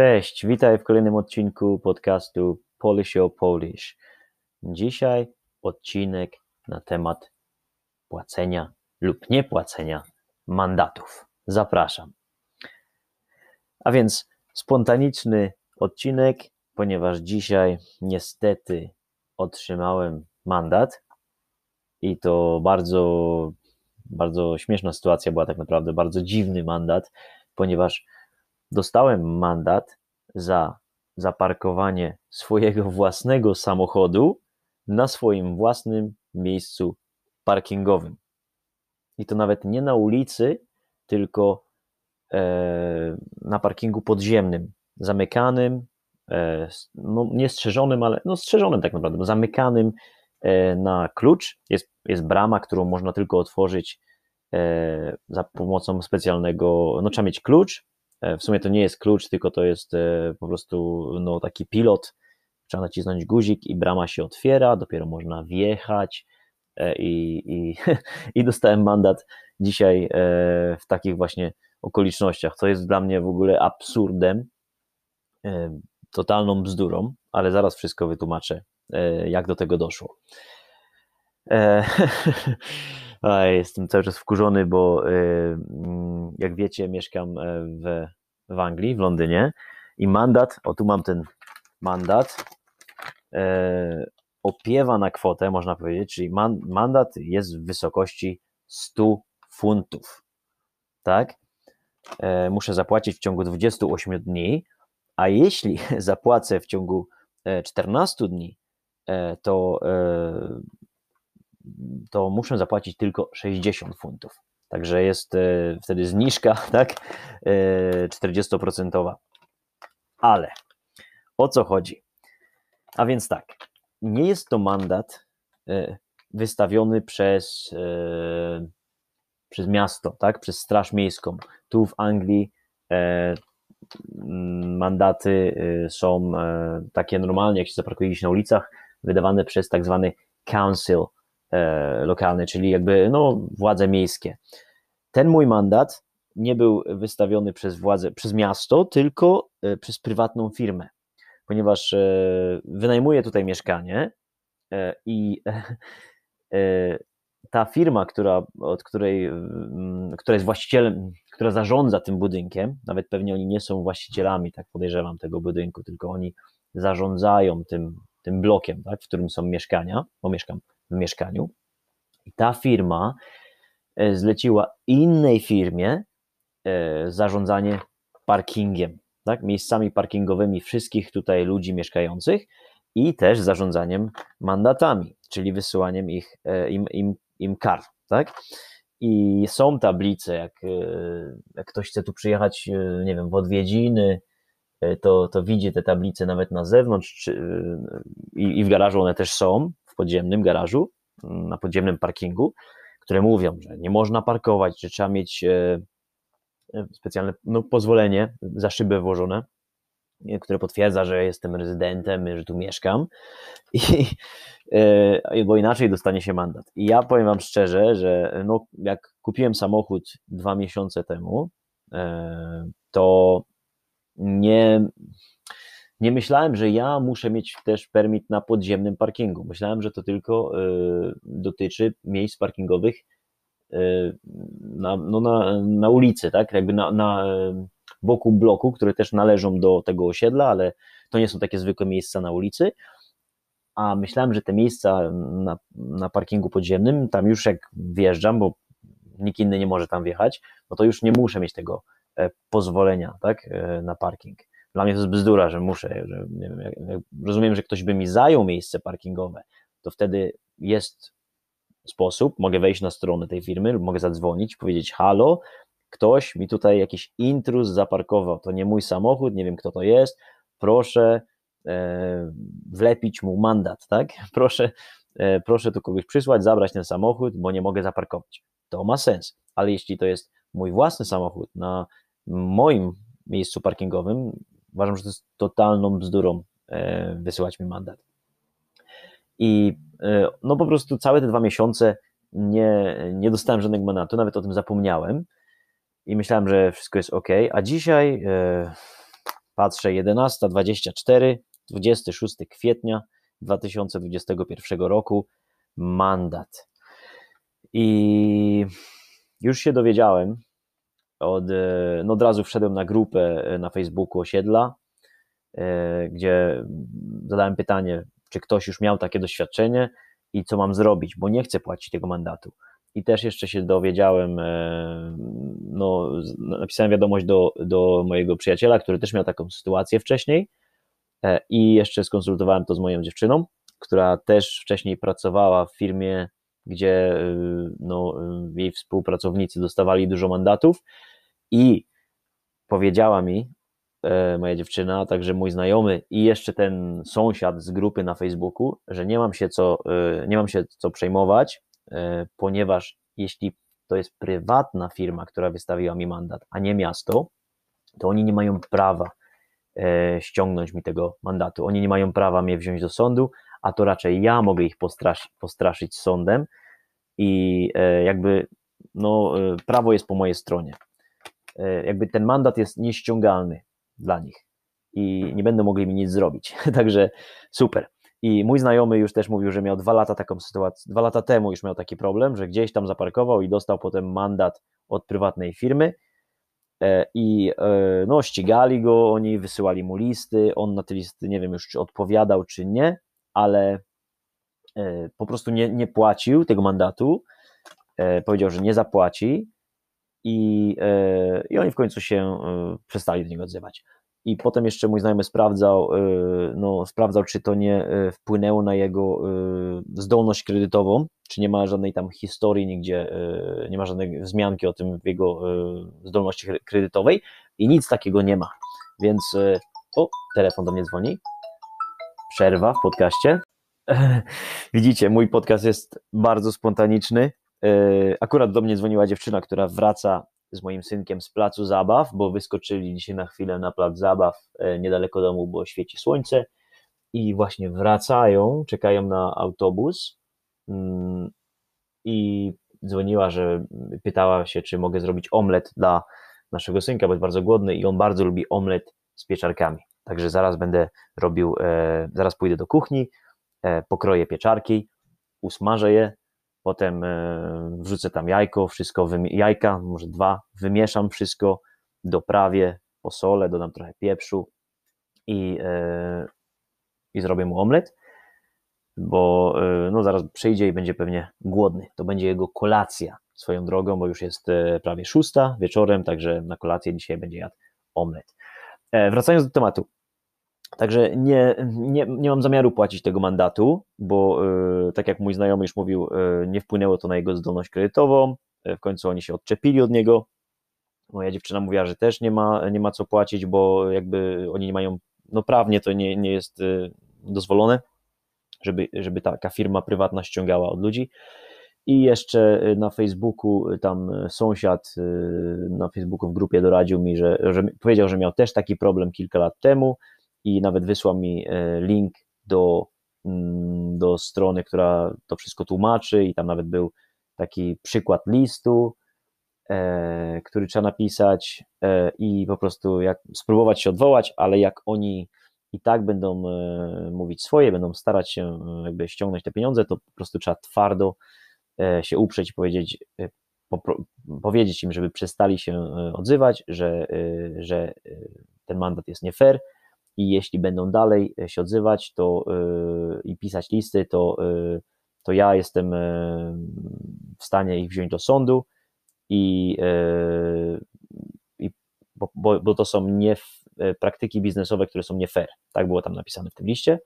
Cześć, witaj w kolejnym odcinku podcastu Polish Polish. Dzisiaj odcinek na temat płacenia lub niepłacenia mandatów. Zapraszam. A więc spontaniczny odcinek, ponieważ dzisiaj niestety otrzymałem mandat i to bardzo, bardzo śmieszna sytuacja była tak naprawdę, bardzo dziwny mandat, ponieważ dostałem mandat za zaparkowanie swojego własnego samochodu na swoim własnym miejscu parkingowym. I to nawet nie na ulicy, tylko e, na parkingu podziemnym, zamykanym, e, no nie strzeżonym, ale no strzeżonym tak naprawdę, zamykanym e, na klucz. Jest, jest brama, którą można tylko otworzyć za pomocą specjalnego, no trzeba mieć klucz, w sumie to nie jest klucz, tylko to jest e, po prostu no, taki pilot. Trzeba nacisnąć guzik i brama się otwiera, dopiero można wjechać. E, I, i, i dostałem mandat dzisiaj w takich właśnie okolicznościach, co jest dla mnie w ogóle absurdem, totalną bzdurą, ale zaraz wszystko wytłumaczę, jak do tego doszło. Jestem cały czas wkurzony, bo mm, jak wiecie, mieszkam w w Anglii, w Londynie i mandat, o tu mam ten mandat, e, opiewa na kwotę, można powiedzieć, czyli man, mandat jest w wysokości 100 funtów, tak? E, muszę zapłacić w ciągu 28 dni, a jeśli zapłacę w ciągu 14 e, dni, e, to, e, to muszę zapłacić tylko 60 funtów. Także jest e, wtedy zniżka, tak? 40%. E, Ale o co chodzi? A więc tak, nie jest to mandat e, wystawiony przez, przez miasto, tak? Przez Straż Miejską. Tu w Anglii mandaty są takie normalnie, jak się zaparkuje na ulicach, wydawane przez tak zwany council, E, lokalne, czyli jakby no, władze miejskie. Ten mój mandat nie był wystawiony przez władze, przez miasto, tylko e, przez prywatną firmę, ponieważ e, wynajmuję tutaj mieszkanie i ta firma, która, od której, która jest właścicielem, która zarządza tym budynkiem, nawet pewnie oni nie są właścicielami, tak podejrzewam, tego budynku, tylko oni zarządzają tym, tym blokiem, tak, w którym są mieszkania, bo mieszkam w mieszkaniu. I ta firma e, zleciła innej firmie e, zarządzanie parkingiem, tak? miejscami parkingowymi wszystkich tutaj ludzi mieszkających i też zarządzaniem mandatami, czyli wysyłaniem ich, e, im, im, im kar. Tak? I są tablice, jak, jak ktoś chce tu przyjechać, nie wiem, w odwiedziny, to, to widzi te tablice nawet na zewnątrz czy, i, i w garażu one też są, w podziemnym garażu, na podziemnym parkingu, które mówią, że nie można parkować, że trzeba mieć e, e, specjalne no, pozwolenie za szybę włożone, e, które potwierdza, że jestem rezydentem, że tu mieszkam, i, bo inaczej dostanie się mandat. I ja powiem Wam szczerze, że no, jak kupiłem samochód dwa miesiące temu, to nie, nie myślałem, że ja muszę mieć też permit na podziemnym parkingu. Myślałem, że to tylko y, dotyczy miejsc parkingowych y, na, no na, na ulicy, tak? Jakby na, na boku bloku, które też należą do tego osiedla, ale to nie są takie zwykłe miejsca na ulicy. A myślałem, że te miejsca na, na parkingu podziemnym, tam już jak wjeżdżam, bo nikt inny nie może tam wjechać, no to już nie muszę mieć tego pozwolenia tak, e, na parking. Dla mnie to jest bzdura, że muszę, że wiem, jak, jak rozumiem, że ktoś by mi zajął miejsce parkingowe, to wtedy jest sposób, mogę wejść na stronę tej firmy mogę zadzwonić, powiedzieć halo, ktoś mi tutaj jakiś intruz zaparkował, to nie mój samochód, nie wiem kto to jest, proszę e, wlepić mu mandat, tak? Proszę, e, proszę tu kogoś przysłać, zabrać ten samochód, bo nie mogę zaparkować. To ma sens, ale jeśli to jest mój własny samochód na moim miejscu parkingowym, Uważam, że to jest totalną bzdurą e, wysyłać mi mandat. I e, no po prostu całe te dwa miesiące nie, nie dostałem żadnego mandatu, nawet o tym zapomniałem i myślałem, że wszystko jest ok, a dzisiaj e, patrzę 11.24, 26 kwietnia 2021 roku, mandat. I już się dowiedziałem, od, no od razu wszedłem na grupę na Facebooku osiedla, gdzie zadałem pytanie, czy ktoś już miał takie doświadczenie i co mam zrobić, bo nie chcę płacić tego mandatu. I też jeszcze się dowiedziałem, e, no, napisałem wiadomość do, do mojego przyjaciela, który też miał taką sytuację wcześniej e, i jeszcze skonsultowałem to z moją dziewczyną, która też wcześniej pracowała w firmie, gdzie e, no, jej współpracownicy dostawali dużo mandatów i powiedziała mi, moja dziewczyna, także mój znajomy i jeszcze ten sąsiad z grupy na Facebooku, że nie mam się co, nie mam się co przejmować, E, ponieważ jeśli to jest prywatna firma, która wystawiła mi mandat, a nie miasto, to oni nie mają prawa e, ściągnąć mi tego mandatu. Oni nie mają prawa mnie wziąć do sądu, a to raczej ja mogę ich postrasz, postraszyć sądem i e, jakby no, prawo jest po mojej stronie. Jakby ten mandat jest nieściągalny dla nich i nie będą mogli mi nic zrobić. Także super. I mój znajomy już też mówił, że miał dwa lata taką sytuację, dwa lata temu już miał taki problem, że gdzieś tam zaparkował i dostał potem mandat od prywatnej firmy e, i e, no, ścigali go, oni wysyłali mu listy, on na te listy nie wiem już czy odpowiadał czy nie, ale e, po prostu nie, nie płacił tego mandatu, powiedział, że nie zapłaci i, i oni w końcu się przestali do niego odzywać i potem jeszcze mój znajomy sprawdzał, no, sprawdzał, czy to nie wpłynęło na jego zdolność kredytową, czy nie ma żadnej tam historii nigdzie, nie ma żadnej wzmianki o tym w jego zdolności kredytowej i nic takiego nie ma. Więc o, telefon do mnie dzwoni. Przerwa w podcaście. Widzicie, mój podcast jest bardzo spontaniczny. Akurat do mnie dzwoniła dziewczyna, która wraca z moim synkiem z placu zabaw, bo wyskoczyli dzisiaj na chwilę na plac zabaw e, niedaleko domu, bo świeci słońce i właśnie wracają, czekają na autobus mm, i dzwoniła, że pytała się, czy mogę zrobić omlet dla naszego synka, bo jest bardzo głodny i on bardzo lubi omlet z pieczarkami. Także zaraz będę robił, e, zaraz pójdę do kuchni, e, pokroję pieczarki, usmażę je potem e, wrzucę tam jajko, wszystko, jajka, może dwa, wymieszam wszystko, doprawię, posolę, dodam trochę pieprzu i, e, i zrobię mu omlet, bo e, no zaraz przyjdzie i będzie pewnie głodny. To będzie jego kolacja swoją drogą, bo już jest prawie szósta wieczorem, także na kolację dzisiaj będzie jadł omlet. Wracając do tematu, Także nie, nie, nie mam zamiaru płacić tego mandatu, bo yy, tak jak mój znajomy już mówił, yy, nie wpłynęło to na jego zdolność kredytową. Yy, w końcu oni się odczepili od niego. Moja dziewczyna mówiła, że też nie ma, nie ma co płacić, bo jakby oni nie mają, no prawnie to nie, nie jest dozwolone, żeby, żeby taka firma prywatna ściągała od ludzi. I jeszcze na Facebooku, tam sąsiad na Facebooku w grupie doradził mi, że, że powiedział, że miał też taki problem kilka lat temu i nawet wysłał mi e, link do, mm, do strony, która to wszystko tłumaczy i tam nawet był taki przykład listu, e, który trzeba napisać e, i po prostu jak spróbować się odwołać, ale jak oni i tak będą mówić swoje, będą starać się jakby ściągnąć te pieniądze, to po prostu trzeba twardo się uprzeć i powiedzieć, powiedzieć im, żeby przestali się odzywać, że, że ten mandat jest nie fair, i jeśli będą dalej e, się odzywać to yy, i pisać listy, to, yy, to ja jestem w stanie ich wziąć do sądu i, i bo, bo, to są nie praktyki biznesowe, które są nie fair. Tak było tam napisane w tym liście.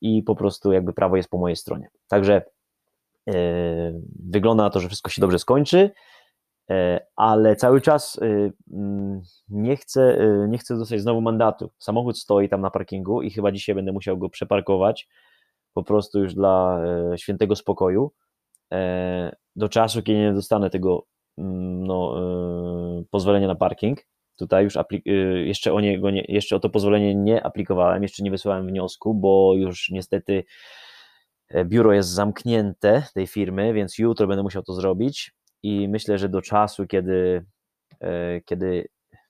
I po prostu jakby prawo jest po mojej stronie. Także wygląda na to, że wszystko się dobrze skończy. E, ale cały czas y, mm, nie chcę, y, nie chcę dostać znowu mandatu. Samochód stoi tam na parkingu i chyba dzisiaj będę musiał go przeparkować po prostu już dla e, świętego spokoju e, do czasu, kiedy nie dostanę tego mm, no, pozwolenia na parking. Tutaj już jeszcze o niego nie, jeszcze o to pozwolenie nie aplikowałem, jeszcze nie wysłałem wniosku, bo już niestety biuro jest zamknięte tej firmy, więc jutro będę musiał to zrobić i myślę, że do czasu, kiedy, e, kiedy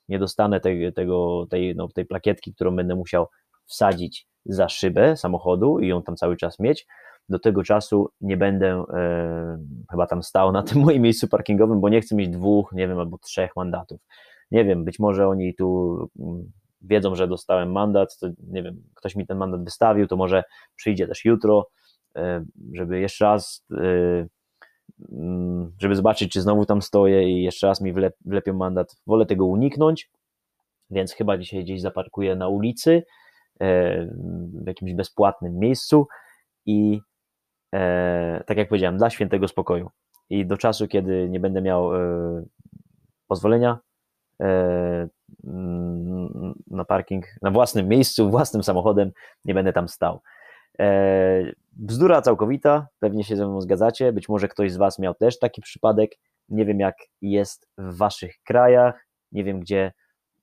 nie dostanę tej, tego, tej, no, tej plakietki, którą będę musiał wsadzić za szybę samochodu i ją tam cały czas mieć, do tego czasu nie będę e, chyba tam stał na tym moim miejscu parkingowym, bo nie chcę mieć dwóch, nie wiem, albo trzech mandatów. Nie wiem, być może oni tu mm, wiedzą, że dostałem mandat, to nie wiem, ktoś mi ten mandat wystawił, to może przyjdzie też jutro, e, żeby jeszcze raz, e, żeby zobaczyć, czy znowu tam stoję i jeszcze raz mi wlep, wlepią mandat. Wolę tego uniknąć, więc chyba dzisiaj gdzieś zaparkuję na ulicy, e, w jakimś bezpłatnym miejscu i tak jak powiedziałem, dla świętego spokoju. I do czasu, kiedy nie będę miał pozwolenia na parking na własnym miejscu, własnym samochodem, nie będę tam stał. E, bzdura całkowita, pewnie się ze mną zgadzacie. Być może ktoś z Was miał też taki przypadek. Nie wiem, jak jest w Waszych krajach, nie wiem, gdzie,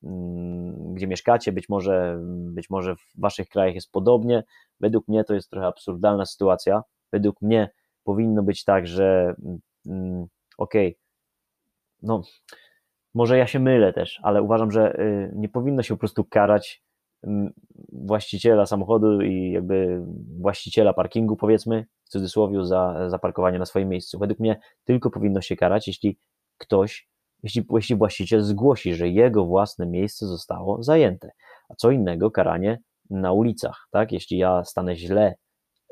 mm, gdzie mieszkacie. Być może, być może w Waszych krajach jest podobnie. Według mnie to jest trochę absurdalna sytuacja. Według mnie powinno być tak, że mm, okej, okay, no może ja się mylę też, ale uważam, że y, nie powinno się po prostu karać właściciela samochodu i jakby właściciela parkingu, powiedzmy, w cudzysłowie, za, za parkowanie na swoim miejscu. Według mnie tylko powinno się karać, jeśli ktoś, jeśli, jeśli właściciel zgłosi, że jego własne miejsce zostało zajęte. A co innego karanie na ulicach, tak? Jeśli ja stanę źle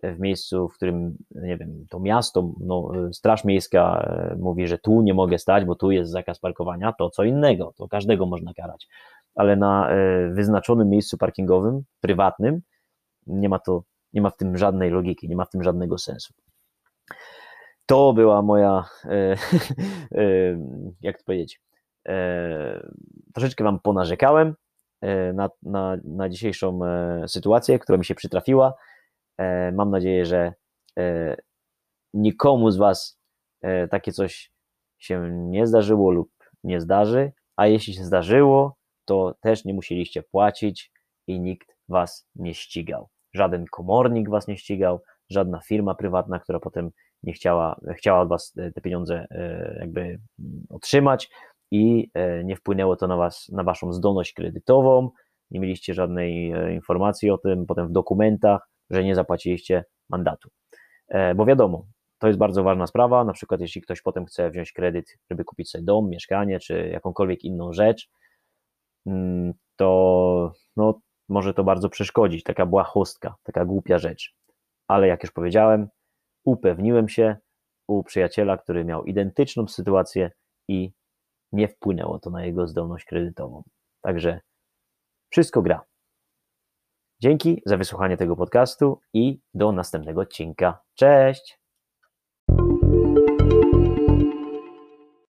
w miejscu, w którym, nie wiem, to miasto, no, Straż Miejska e, mówi, że tu nie mogę stać, bo tu jest zakaz parkowania, to co innego, to każdego można karać. Ale na e, wyznaczonym miejscu parkingowym, prywatnym, nie ma to, nie ma w tym żadnej logiki, nie ma w tym żadnego sensu. To była moja, e, jak to powiedzieć, troszeczkę Wam ponarzekałem na, na, na dzisiejszą sytuację, która mi się przytrafiła. E, mam nadzieję, że e, nikomu z Was e, takie coś się nie zdarzyło lub nie zdarzy, a jeśli się zdarzyło, to też nie musieliście płacić i nikt Was nie ścigał. Żaden komornik Was nie ścigał, żadna firma prywatna, która potem nie chciała, chciała od Was te pieniądze jakby otrzymać i nie wpłynęło to na Was, na Waszą zdolność kredytową, nie mieliście żadnej informacji o tym, potem w dokumentach że nie zapłaciliście mandatu. E, bo wiadomo, to jest bardzo ważna sprawa, na przykład jeśli ktoś potem chce wziąć kredyt, żeby kupić sobie dom, mieszkanie, czy jakąkolwiek inną rzecz, mm, to no, może to bardzo przeszkodzić, taka błahostka, taka głupia rzecz. Ale jak już powiedziałem, upewniłem się u przyjaciela, który miał identyczną sytuację i nie wpłynęło to na jego zdolność kredytową. Także wszystko gra. Dzięki za wysłuchanie tego podcastu i do następnego odcinka. Cześć!